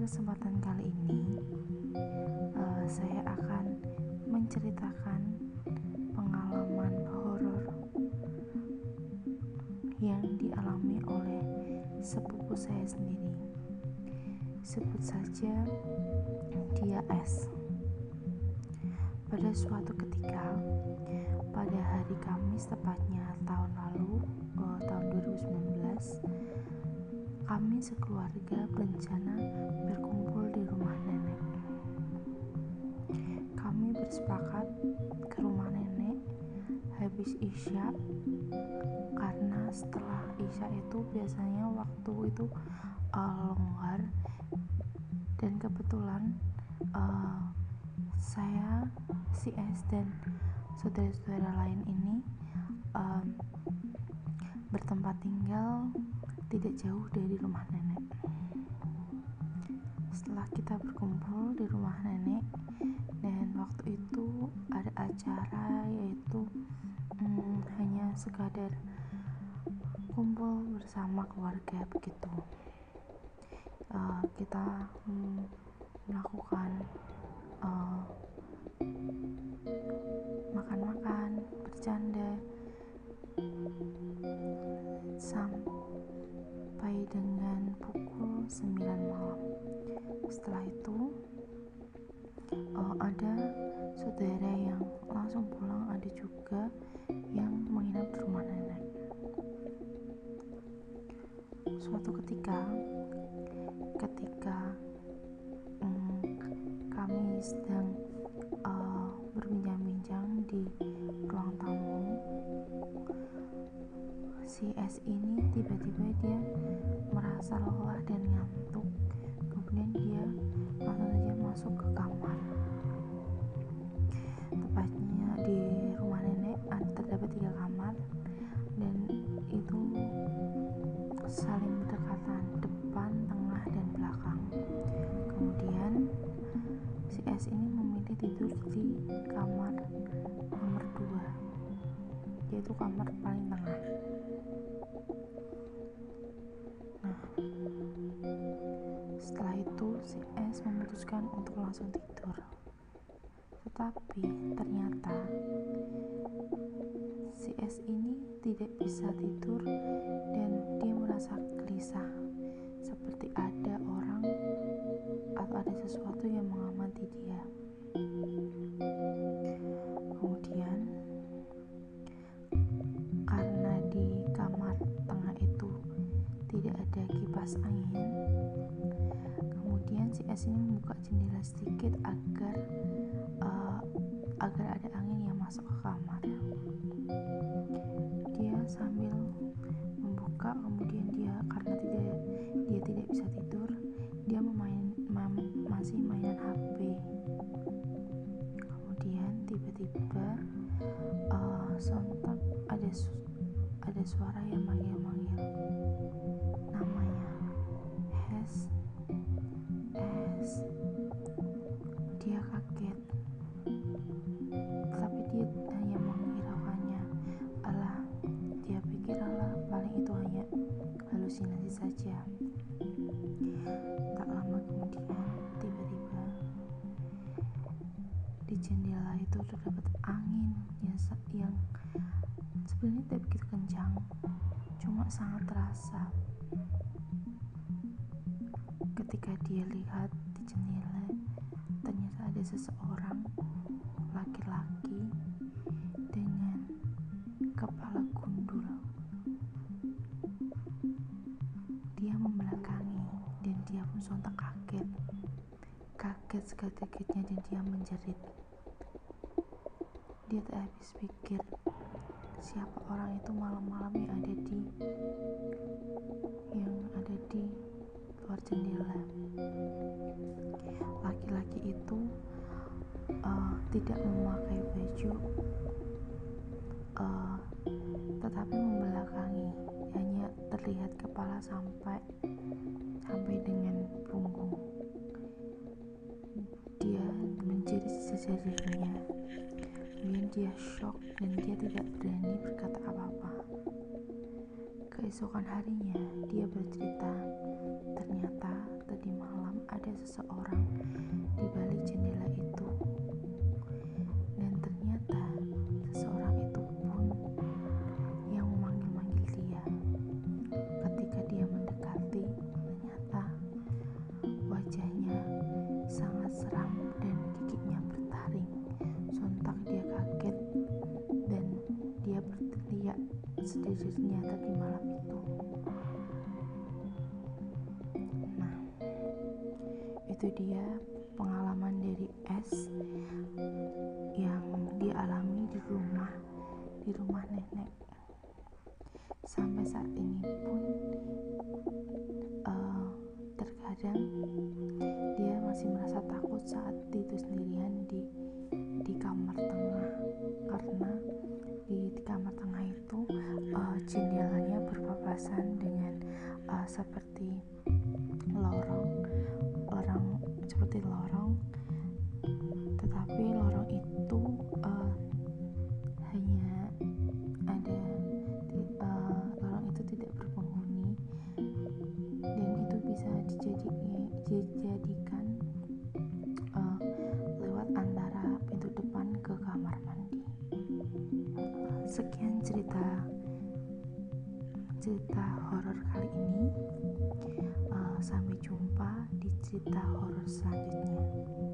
Kesempatan kali ini, uh, saya akan menceritakan pengalaman horor yang dialami oleh sepupu saya sendiri. Sebut saja dia S. Pada suatu ketika, pada hari Kamis tepatnya tahun lalu, uh, tahun 2019, kami sekeluarga berencana Kami bersepakat ke rumah nenek habis Isya karena setelah Isya itu biasanya waktu itu uh, longgar dan kebetulan uh, saya si S dan saudara-saudara lain ini um, bertempat tinggal tidak jauh dari rumah nenek. Setelah kita berkumpul di rumah nenek acara yaitu um, hanya sekadar kumpul bersama keluarga begitu. Uh, kita um, melakukan uh, makan-makan, bercanda sampai dengan pukul 9 malam. Setelah itu uh, ada saudara yang langsung pulang, ada juga yang menginap di rumah nenek. Suatu ketika, ketika um, kami sedang uh, berbincang-bincang di ruang tamu si S ini tiba-tiba dia merasa lelah dan ngantuk kemudian dia langsung saja masuk ke kamar saling berdekatan depan, tengah, dan belakang. Kemudian si S ini memilih tidur di kamar nomor 2 yaitu kamar paling tengah. Nah setelah itu si S memutuskan untuk langsung tidur. Tetapi ternyata S ini tidak bisa tidur dan dia merasa gelisah seperti ada orang atau ada sesuatu yang mengamati dia. Kemudian, karena di kamar tengah itu tidak ada kipas angin, kemudian si S ini membuka jendela sedikit agar uh, agar ada angin yang masuk ke kamar. Terdapat angin yang, yang sebenarnya tidak begitu kencang cuma sangat terasa. Ketika dia lihat di jendela ternyata ada seseorang laki-laki dengan kepala gundul. Dia membelakangi dan dia pun sontak kaget. Kaget seketiknya dan dia menjerit dia tak habis pikir siapa orang itu malam-malam yang ada di yang ada di luar jendela. Laki-laki itu uh, tidak memakai baju uh, tetapi membelakangi. Hanya terlihat kepala sampai sampai dengan punggung. Dia menjadi dirinya. Dia shock dan dia tidak berani berkata apa-apa. Keesokan harinya, dia bercerita, ternyata tadi malam ada seseorang sejujurnya tadi malam itu. Nah, itu dia pengalaman dari S yang dialami di rumah di rumah nenek. Sampai saat ini pun uh, terkadang dia masih merasa takut saat seperti lorong. Lorong seperti lorong. Tetapi lorong itu uh, hanya ada uh, lorong itu tidak berpenghuni. Dan itu bisa dijadikan dijadikan kita horor selanjutnya.